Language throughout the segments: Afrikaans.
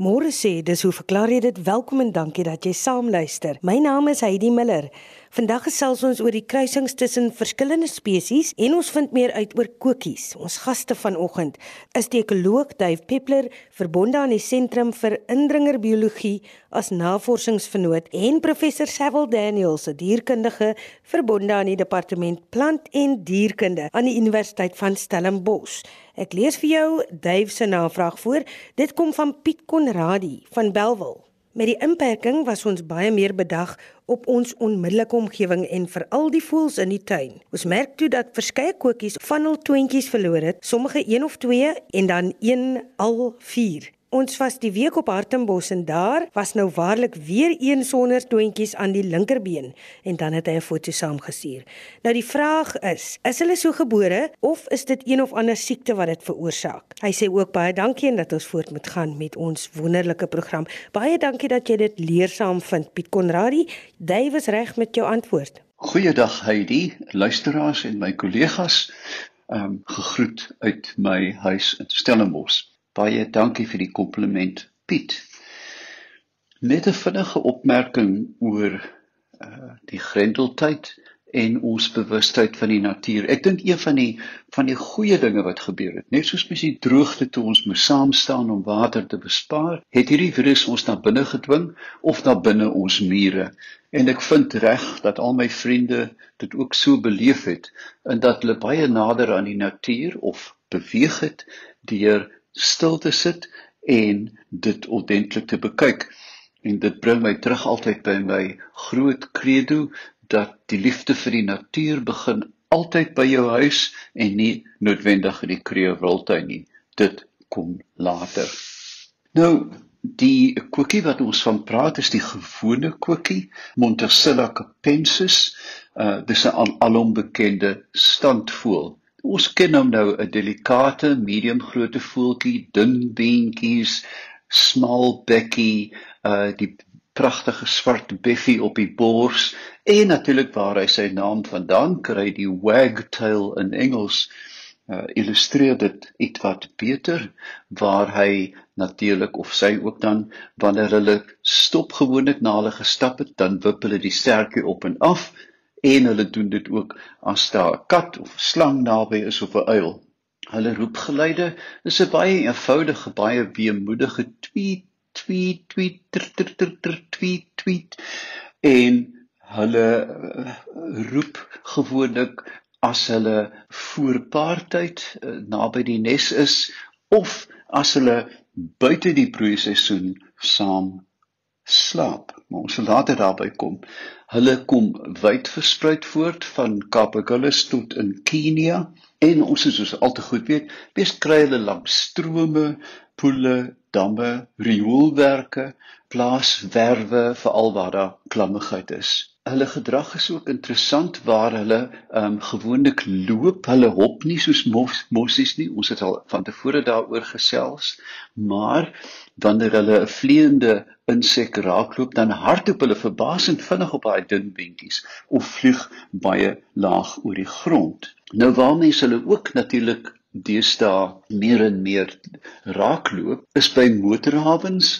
Môre sê dis hoe verklaar jy dit? Welkom en dankie dat jy saamluister. My naam is Heidi Miller. Vandag gesels ons oor die kruisings tussen verskillende spesies en ons vind meer uit oor kokies. Ons gaste vanoggend is die ekoloog Dave Peppler, verbonde aan die Sentrum vir Indringerbiologie as navorsingsvernoot en professor Sewil Daniels, 'n dierkundige verbonde aan die Departement Plant en Dierkunde aan die Universiteit van Stellenbosch. Ek lees vir jou Dave se navraag voor. Dit kom van Piet Konradi van Belwel. Met die inperking was ons baie meer bedag op ons onmiddellike omgewing en veral die voëls in die tuin. Ons merk toe dat verskeie koetjies van hul twintjies verloor het, sommige 1 of 2 en dan 1 al 4. Ons was die week op Hartenbos en daar was nou waarlik weer een sonder toontjies aan die linkerbeen en dan het hy 'n foto saamgestuur. Nou die vraag is, is hulle so gebore of is dit een of ander siekte wat dit veroorsaak? Hy sê ook baie dankie en dat ons voort moet gaan met ons wonderlike program. Baie dankie dat jy dit leersaam vind, Piet Konradi. Davies reg met jou antwoord. Goeiedag Heidi, luisteraars en my kollegas. Ehm um, gegroet uit my huis in Stellenbosch. Baie dankie vir die kompliment, Piet. Net 'n vinnige opmerking oor uh die grendeltyd en ons bewustheid van die natuur. Ek dink een van die van die goeie dinge wat gebeur het, net soos met die droogte toe ons moes saam staan om water te bespaar, het hierdie virus ons na binne gedwing of na binne ons mure. En ek vind reg dat al my vriende dit ook so beleef het en dat hulle baie nader aan die natuur of beweeg het deur stil te sit en dit ordentlik te bekyk. En dit bring my terug altyd by my groot credo dat die liefde vir die natuur begin altyd by jou huis en nie noodwendig in die kreewiltuin nie. Dit kom later. Nou die kwikkie wat ons van praat is die gewone kwikkie Montacilla capensis. Uh dis 'n alom bekende standvoël. Ons ken hom nou 'n delikate, medium grootte voeltjie, dun beentjies, smal bekkie, uh die pragtige swart beffie op die bors en natuurlik waar hy sy naam vandaan kry, die wagtail in Engels. Uh illustreer dit ietwat beter waar hy natuurlik of sy ook dan wanneer hulle stop gewoonlik na hulle gestap het dan wip hulle die stertjie op en af en hulle doen dit ook as daar 'n kat of 'n slang naby is of 'n uil. Hulle roepgeluide is 'n baie eenvoudige, baie weemoedige tweet, tweet, tweet, tweet, tweet, tweet, tweet en hulle eh, roep gewoonlik as hulle voorpaartyd eh, naby die nes is of as hulle buite die broeiseisoen saam slaap. Maar ons sal later daarby kom. Hulle kom wyd verspreid voort van Kapagulus tot in Kenia en ons is soos al te goed weet, bees kry hulle langs strome, poele, damme, rioolwerke, plaaswerwe veral waar daar klammigheid is. Hulle gedrag is ook interessant waar hulle ehm um, gewoonlik loop. Hulle hop nie soos mos, mossies nie. Ons het al van tevore daaroor gesels, maar wanneer hulle 'n vleiende insek raakloop, dan hardloop hulle verbasend vinnig op daai dun beentjies of vlieg baie laag oor die grond. Nou waar mense hulle ook natuurlik deesdae meer en meer raakloop, is by motorhawens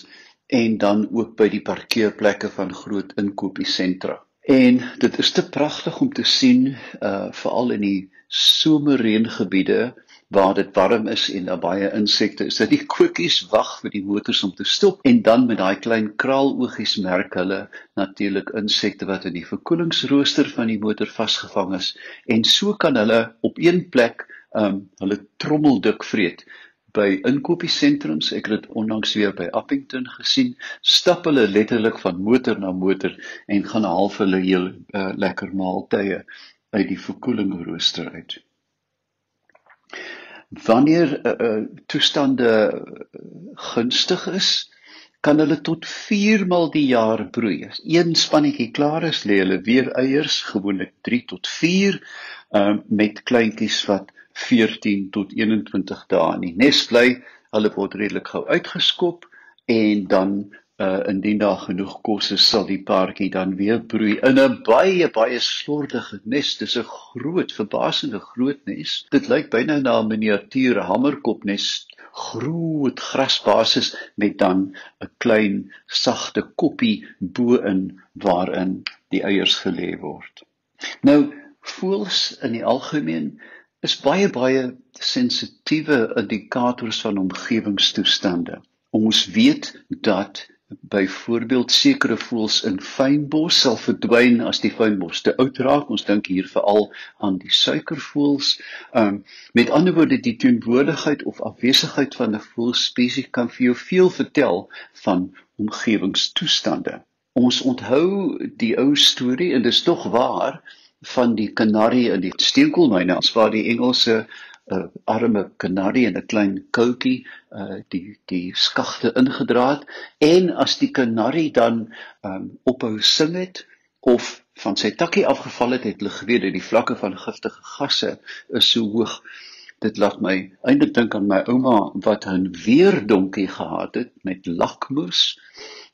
en dan ook by die parkeerplekke van groot inkopiesentra. En dit is te pragtig om te sien uh veral in die somerreëngebiede waar dit warm is en daar baie insekte is. Dat die koekies wag vir die motors om te stop en dan met daai klein kraaloogies merk hulle natuurlik insekte wat in die verkoelingsrooster van die motor vasgevang is en so kan hulle op een plek um hulle trommeldik vreet by inkopiesentrums ek het dit onlangs weer by Appington gesien stap hulle letterlik van motor na motor en gaan half hulle heel uh, lekker maaltye uit die verkoelingrooster uit wanneer uh, uh, toestande gunstig is, kan hulle tot 4 maal die jaar broei. As een spannetjie klaar is, lê hulle weer eiers, gewoonlik 3 tot 4, uh, met kleintjies wat 14 tot 21 dae in die nes bly. Hulle word redelik gou uitgeskop en dan uh indien daar genoeg kos is, sal die paartjie dan weer broei in 'n baie baie slordige nes. Dis 'n groot, verbasende groot nes. Dit lyk byna na 'n miniatuur hamerkopnes groot grasbasis met dan 'n klein sagte koppie bo-in waarin die eiers gelê word. Nou voels in die algemeen is baie baie sensitiewe indikators van omgewingstoestande. Ons weet dat byvoorbeeld sekere voëls in fynbos sal verdwyn as die fynbos te oud raak. Ons dink hier veral aan die suikervoëls. Ehm um, met ander woorde die teenwoordigheid of afwesigheid van 'n voëlspesies kan vir jou veel vertel van omgewingstoestande. Ons onthou die ou storie en dit is tog waar van die kanarie in die steenkoolmyne as waar die Engelse uh, arme kanarie in 'n klein koutjie uh die die skagte ingedra het en as die kanarie dan um ophou sing het of van sy takkie afgeval het, het hulle geweet dat die vlakke van giftige gasse is so hoog. Dit laat my eintlik dink aan my ouma wat 'n weerdonkie gehad het met lakmoes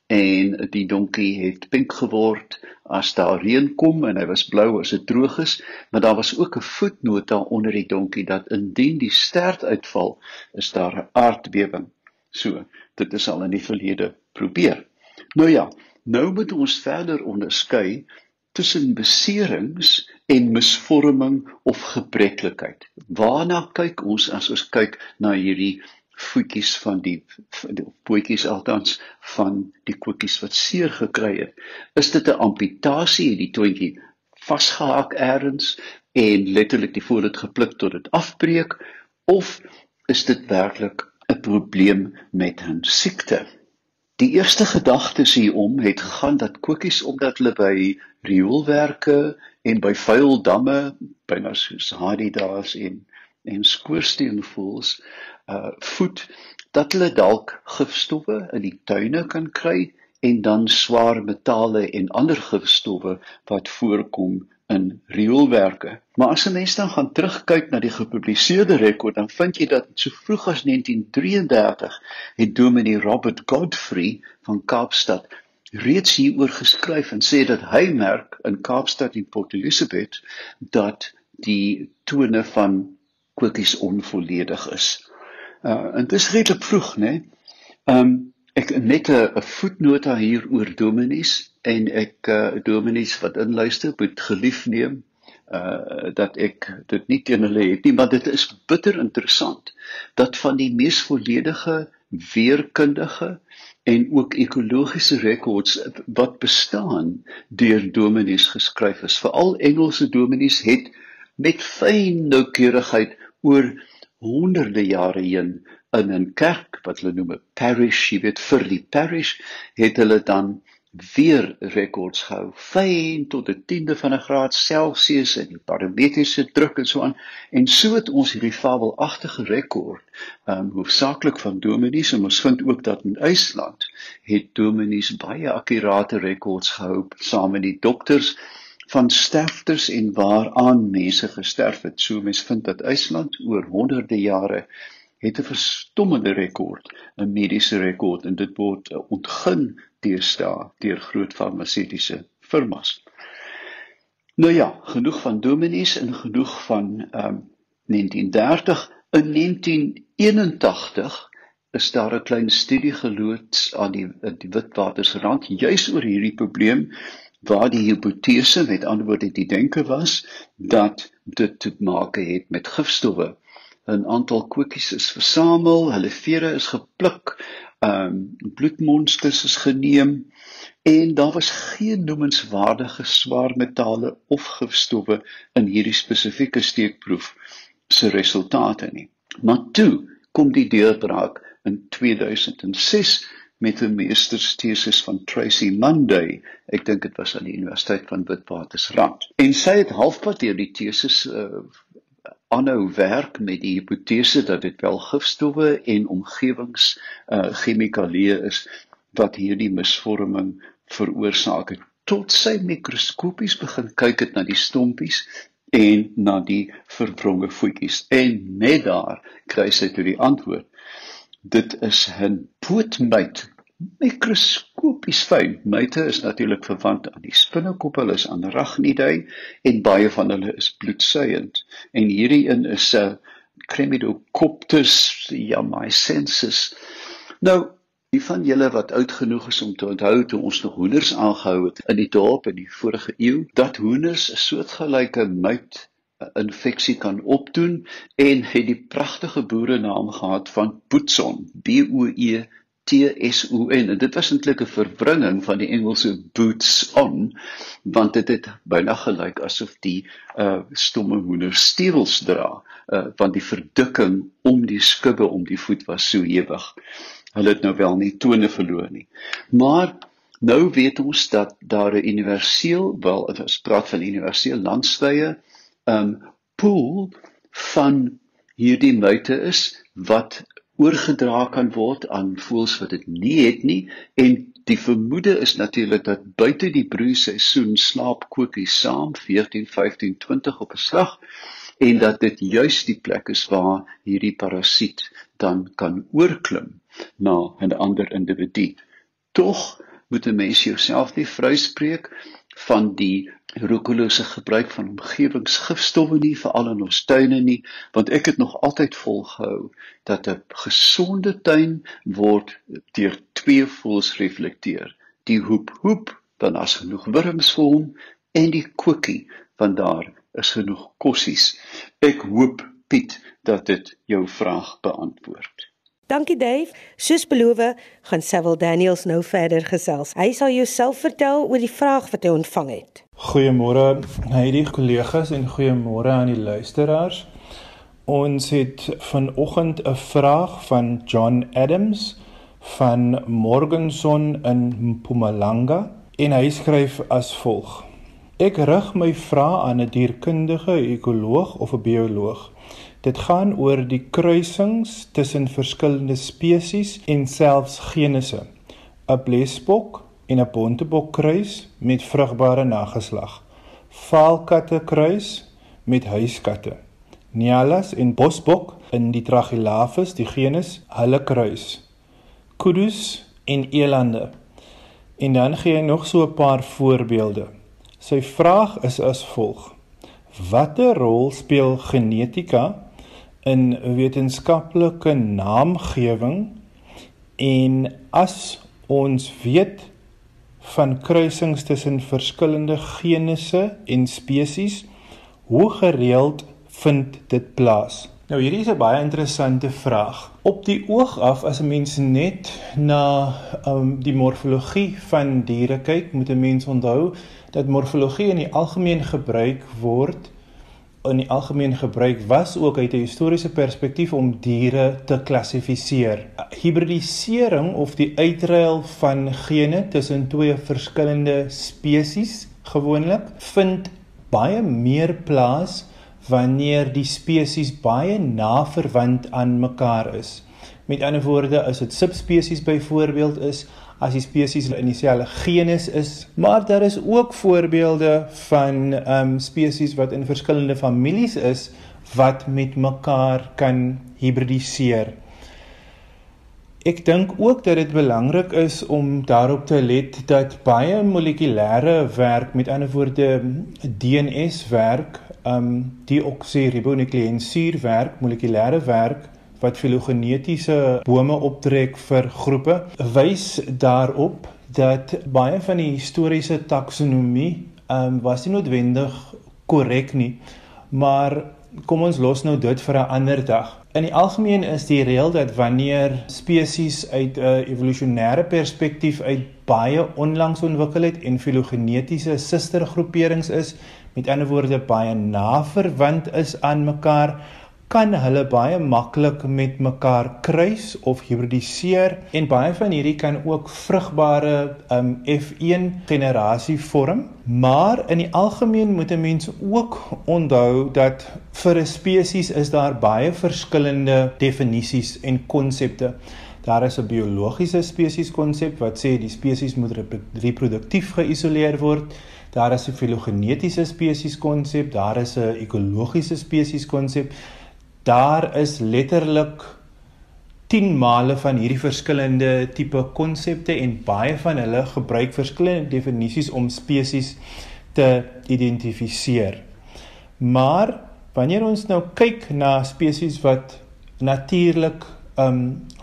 en die donkie het pink geword as daar reën kom en hy was blou as dit droog is maar daar was ook 'n voetnota onder die donkie dat indien die stert uitval is daar 'n aardbewing. So dit is al in die verlede probeer. Nou ja nou moet ons verder onderskei tussen beserings en misvorming of gebreklikheid waarna kyk ons as ons kyk na hierdie voetjies van die voetjies althans van die koekies wat seer gekry het. Is dit 'n amputasie het die toentjie vasgehak eers en letterlik die voet het gepluk tot dit afbreek of is dit werklik 'n probleem met 'n siekte? Die eerste gedagtes hierom het gegaan dat koekies omdat hulle by rioolwerke en by vuil damme byna soos Hadidas en en skoorsteenvoels uh voed dat hulle dalk gifstowwe in die tuine kan kry en dan swaar metale en ander gifstowwe wat voorkom in rioolwerke. Maar as 'n mens dan gaan terugkyk na die gepubliseerde rekord, dan vind jy dat so vroeg as 1933 het Dominee Robert Godfrey van Kaapstad reeds hieroor geskryf en sê dat hy merk in Kaapstad en Port Elizabeth dat die tone van kokies onvolledig is. Uh en dit is redelik vroeg, né? Nee? Um ek net 'n voetnota hier oor dominees en ek uh dominees wat inluister moet gelief neem uh dat ek dit nie teen hulle het nie, maar dit is bitter interessant dat van die mees volledige weerkundige en ook ekologiese rekords wat bestaan deur dominees geskryf is. Veral Engelse dominees het met fyn noukeurigheid oor honderde jare heen in 'n kerk wat hulle noem 'n parish, jy weet vir die parish het hulle dan weer rekords gehou, fyn tot 'n tiende van 'n graad Celsius en die barometriese druk en so aan. En so het ons hierdie fabelagtige rekord, ehm um, hoofsaaklik van dominees en ons vind ook dat in IJsland het dominees baie akkurate rekords gehou saam met die dokters van sterftes en waaraan mense gesterf het. So mense vind dat IJsland oor honderde jare het 'n verstommende rekord, 'n mediese rekord en dit word ontgin deesdae deur groot farmaseutiese firmas. Nou ja, genoeg van dominees en genoeg van ehm um, 1930 in 1981 is daar 'n klein studie geloods aan die die Witwatersrand juis oor hierdie probleem waar die hipotese met ander woorde die denke was dat dit te maak het met gifstowwe. 'n Aantal koekies is versamel, hulle vere is gepluk, ehm um, bloedmonsters is geneem en daar was geen noemenswaardige swaar metale of gifstowwe in hierdie spesifieke steekproef se resultate nie. Maar toe kom die deurbraak in 2006 met 'n meesterstesis van Tracy Munday. Ek dink dit was aan die Universiteit van Witwatersrand. En sy het halfpad deur die tesis uh aanhou werk met die hipotese dat dit wel gifstowwe en omgewings uh chemikalieë is wat hierdie misvorming veroorsaak het. Tot sy mikroskopies begin kyk het na die stompies en na die vervronge voetjies en net daar kry sy toe die antwoord dit is 'n pootmyt mikroskopies fyn myte is natuurlik verwant aan die spinnekop hulle is aan Arachnidae en baie van hulle is bloedsuigend en hierdie een is 'n Cremidocoptus jamaicensis. Nou, die van julle wat oud genoeg is om te onthou toe ons nog hoenders aangehou het in die dorp in die vorige eeu, dat hoenders 'n soortgelyke muit infeksie kan opdoen en het die pragtige boere naam gehad van Boetson, B O E T S O N. Dit was eintlik 'n verbringing van die Engelse boots on, want dit het byna gelyk asof die uh stomme hoender stewels dra, uh want die verdikking om die skubbe om die voet was so ewig. Hulle het nou wel nie tone verloor nie. Maar nou weet ons dat daar 'n universeel, wel, ons praat van universeel landstye, um pool van hierdie muite is wat oorgedra kan word aan voëls wat dit nie het nie en die vermoede is natuurlik dat buite die broeiseisoen slaap koekies saam 14 15 20 op 'n slag en dat dit juis die plek is waar hierdie parasiet dan kan oorklim na 'n ander individu. Tog moet 'n mens jouself nie vryspreek van die roekelose gebruik van omgewingsgifstowwe nie veral in ons tuine nie want ek het nog altyd volgehou dat 'n gesonde tuin word deur twee voels reflekteer. Die hoep hoep dan as genoeg wurms vir hom en die koekie want daar is genoeg kossies. Ek hoop Piet dat dit jou vraag beantwoord Dankie Dave. Soos beloof, gaan Sewil Daniels nou verder gesels. Hy sal jouself vertel oor die vraag wat hy ontvang het. Goeiemôre aan die kollegas en goeiemôre aan die luisteraars. Ons het vanoggend 'n vraag van John Adams van Morgenson in Mpumalanga en hy skryf as volg: Ek rig my vraag aan 'n dierkundige, ekoloog of 'n bioloog. Dit gaan oor die kruisings tussen verskillende spesies en selfs genusse. 'n Blesbok en 'n bontebok kruis met vrugbare nageslag. Vaalkatte kruis met huiskatte. Nyalas en bosbok in die Tragelaphus, die genus, hulle kruis. Kudus en elande. En dan gee hy nog so 'n paar voorbeelde. Sy vraag is as volg: Watter rol speel genetika in wetenskaplike naamgewing en as ons weet van kruisings tussen verskillende genusse en spesies hoe gereeld vind dit plaas? Nou hierdie is 'n baie interessante vraag. Op die oog af as 'n mens net na um, die morfologie van diere kyk moet 'n mens onthou dat morfologie in die algemeen gebruik word in die algemeen gebruik was ook uit 'n historiese perspektief om diere te klassifiseer. Hibridisering of die uitruil van gene tussen twee verskillende spesies gewoonlik vind baie meer plaas wanneer die spesies baie na verwant aan mekaar is. Met ander woorde, as dit subspesies byvoorbeeld is, as die spesies in dieselfde genus is, maar daar is ook voorbeelde van ehm um, spesies wat in verskillende families is wat met mekaar kan hibridiseer. Ek dink ook dat dit belangrik is om daarop te let dat baie molekulêre werk, met ander woorde DNS werk, ehm um, deoksiribonukleïnsuur werk, molekulêre werk wat filogenetiese bome optrek vir groepe wys daarop dat baie van die historiese taksonomie ehm um, was nie noodwendig korrek nie maar kom ons los nou dit vir 'n ander dag. In die algemeen is die reël dat wanneer spesies uit 'n uh, evolusionêre perspektief uit baie onlangs ontwikkel het en filogenetiese sustergroeperings is met ander woorde baie na verwant is aan mekaar kan hulle baie maklik met mekaar kruis of hibridiseer en baie van hierdie kan ook vrugbare um, F1 generasie vorm. Maar in die algemeen moet 'n mens ook onthou dat vir 'n spesies is daar baie verskillende definisies en konsepte. Daar is 'n biologiese spesies konsep wat sê die spesies moet reproduktief geïsoleer word. Daar is 'n filogenetiese spesies konsep daar is 'n ekologiese spesies konsep daar is letterlik 10 male van hierdie verskillende tipe konsepte en baie van hulle gebruik verskillende definisies om spesies te identifiseer. Maar Wanneer ons nou kyk na spesies wat natuurlik um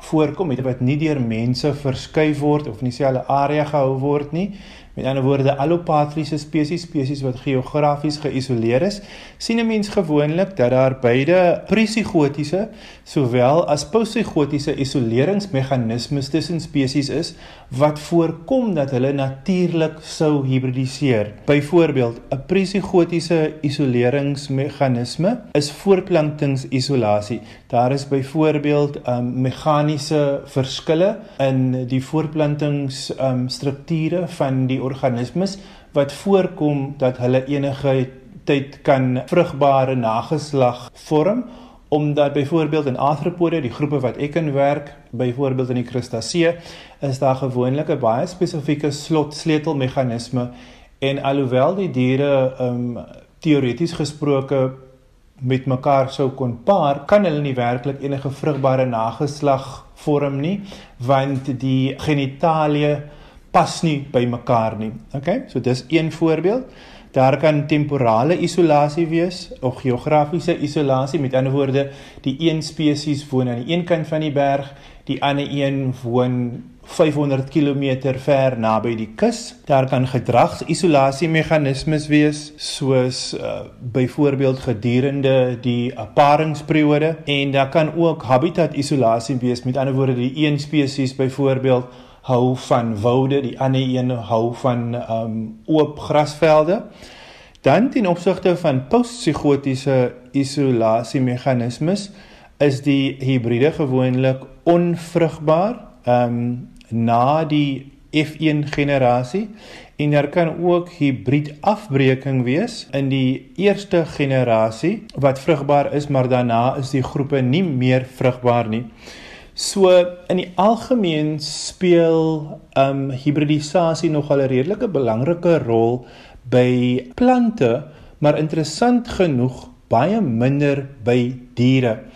voorkom, wat nie deur mense verskuif word of in dieselfde area gehou word nie, Met ander woorde, allopatriese spesies, spesies wat geografies geïsoleer is, sien 'n mens gewoonlik dat daar beide presigotiese sowel as posigotiese isoleringsmeganismes tussen spesies is wat voorkom dat hulle natuurlik sou hibridiseer. Byvoorbeeld, 'n presigotiese isoleringsmeganisme is voortplantingsisolasie. Daar is byvoorbeeld um, meganiese verskille in die voortplantingsstrukture um, van die organismes wat voorkom dat hulle enige tyd kan vrugbare nageslag vorm omdat byvoorbeeld in arthropode die groepe wat ek in werk byvoorbeeld in die krustasee is daar gewoonlik 'n baie spesifieke slot sleutelmeganisme en alhoewel die diere um teoreties gesproke met mekaar sou kon paar kan hulle nie werklik enige vrugbare nageslag vorm nie want die genitalie pas nie by mekaar nie. Okay? So dis een voorbeeld. Daar kan temporale isolasie wees of geografiese isolasie. Met ander woorde, die een spesies woon aan die een kant van die berg, die ander een woon 500 km ver naby die kus. Daar kan gedragsisolasie meganismes wees soos uh, byvoorbeeld gedurende die paringsperiode en daar kan ook habitat isolasie wees. Met ander woorde, die een spesies byvoorbeeld hou van woude, die ander een hou van um oop grasvelde. Dan ten opsigte van postpsigotiese isolasie meganismes is die hibride gewoonlik onvrugbaar um na die F1 generasie en daar kan ook hibrid afbreking wees in die eerste generasie wat vrugbaar is maar daarna is die groepe nie meer vrugbaar nie. So in die algemeen speel um hibridisasie nogal 'n redelike belangrike rol by plante, maar interessant genoeg baie minder by diere.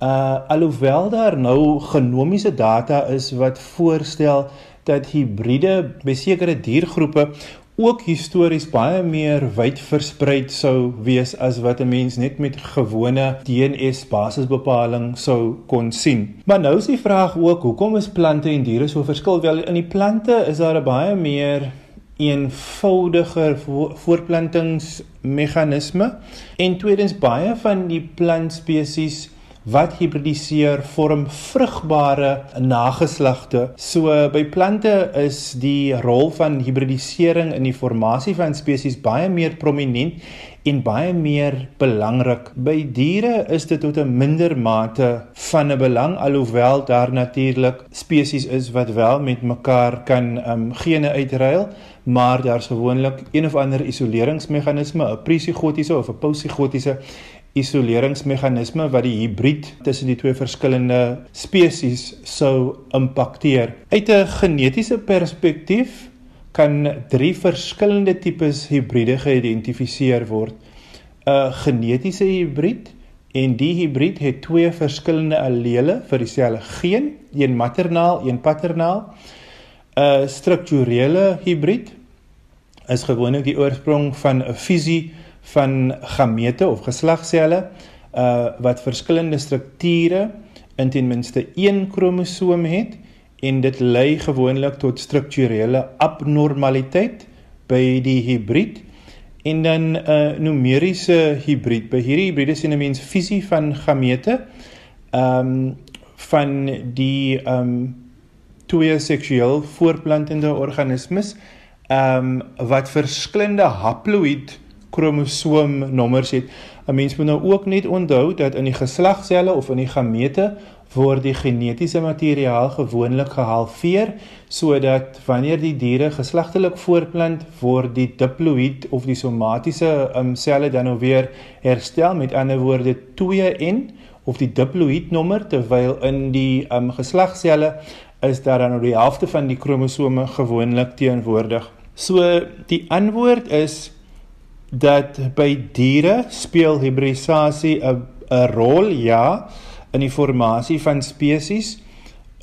Uh alhoewel daar nou genomiese data is wat voorstel dat hibride by sekere diergroepe ook histories baie meer wyd versprei sou wees as wat 'n mens net met gewone DNS basisbepaling sou kon sien. Maar nou is die vraag ook hoekom is plante en diere so verskil? Wel in die plante is daar 'n baie meer eenvoudiger voortplantingsmeganisme en tweedens baie van die plantspesies wat hibridiseer vorm vrugbare nageslagte. So by plante is die rol van hibridisering in die formasie van spesies baie meer prominent en baie meer belangrik. By diere is dit tot 'n minder mate van 'n belang alhoewel daar natuurlik spesies is wat wel met mekaar kan um, gene uitruil, maar daar's gewoonlik een of ander isoleringsmeganisme, 'n presigotiese of 'n posigotiese isoleringsmeganisme wat die hibrid tussen die twee verskillende spesies sou impakteer. Uit 'n genetiese perspektief kan drie verskillende tipes hibride geïdentifiseer word. 'n Genetiese hibrid en die hibrid het twee verskillende allele vir dieselfde geen, een maternaal, een paternaal. 'n Strukturele hibrid is gewoonlik die oorsprong van 'n fusie van gamete of geslagselle uh wat verskillende strukture in ten minste een kromosoom het en dit lei gewoonlik tot strukturele abnormaliteit by die hibrid en dan 'n uh, numeriese hibrid. By hierdie hibride sien 'n mens fusie van gamete um van die um twee seksueel voortplantende organismes um wat verskillende haploïd kromosoomnommers het. 'n Mens moet nou ook net onthou dat in die geslagselle of in die gamete word die genetiese materiaal gewoonlik gehalveer sodat wanneer die diere geslagtelik voortplant word die diploïd of die somatiese um, selle dan nou weer herstel met ander woorde 2n of die diploïd nommer terwyl in die um, geslagselle is daar dan nou die helfte van die kromosome gewoonlik teenwoordig. So die antwoord is dat by diere speel hibridisasie 'n 'n rol ja in die formasie van spesies.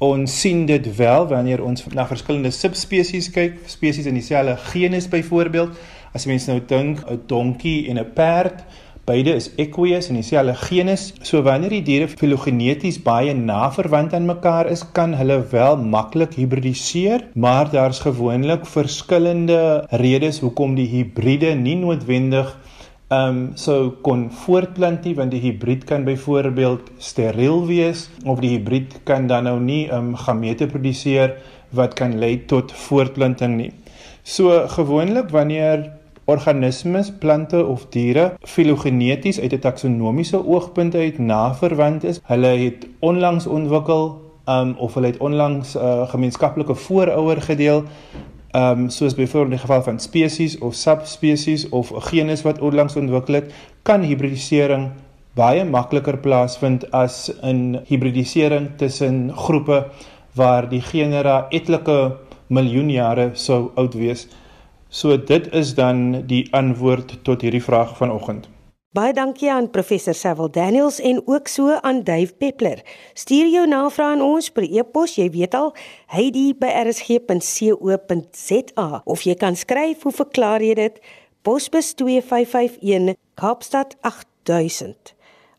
Ons sien dit wel wanneer ons na verskillende subspesies kyk, spesies in dieselfde genus byvoorbeeld. As jy mens nou dink 'n donkie en 'n perd, Beide is equus in dieselfde genus. So wanneer die diere filogeneties baie na verwant aan mekaar is, kan hulle wel maklik hibridiseer, maar daar's gewoonlik verskillende redes hoekom die hibride nie noodwendig ehm um, sou kon voortplant nie want die hibrid kan byvoorbeeld steriel wees of die hibrid kan dan nou nie ehm um, gamete produseer wat kan lei tot voortplanting nie. So gewoonlik wanneer organismes, plante of diere filogeneties uit 'n taksonomiese oogpunt uit naverwant is, hulle het onlangs ontwikkel um, of hulle het onlangs 'n uh, gemeenskaplike voorouder gedeel ehm um, soos byvoorbeeld in die geval van spesies of subspesies of 'n genus wat onlangs ontwikkel het, kan hibridisering baie makliker plaasvind as in hibridisering tussen groepe waar die genera etlike miljoen jare sou oud wees. So dit is dan die antwoord tot hierdie vraag vanoggend. Baie dankie aan professor Sewil Daniels en ook so aan Dave Peppler. Stuur jou navrae aan ons per e-pos, jy weet al, heidi@rsg.co.za of jy kan skryf, hoe verklaar jy dit? Posbus 2551 Kaapstad 8000.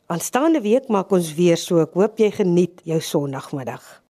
Aanstaande week maak ons weer so. Ek hoop jy geniet jou Sondagmiddag.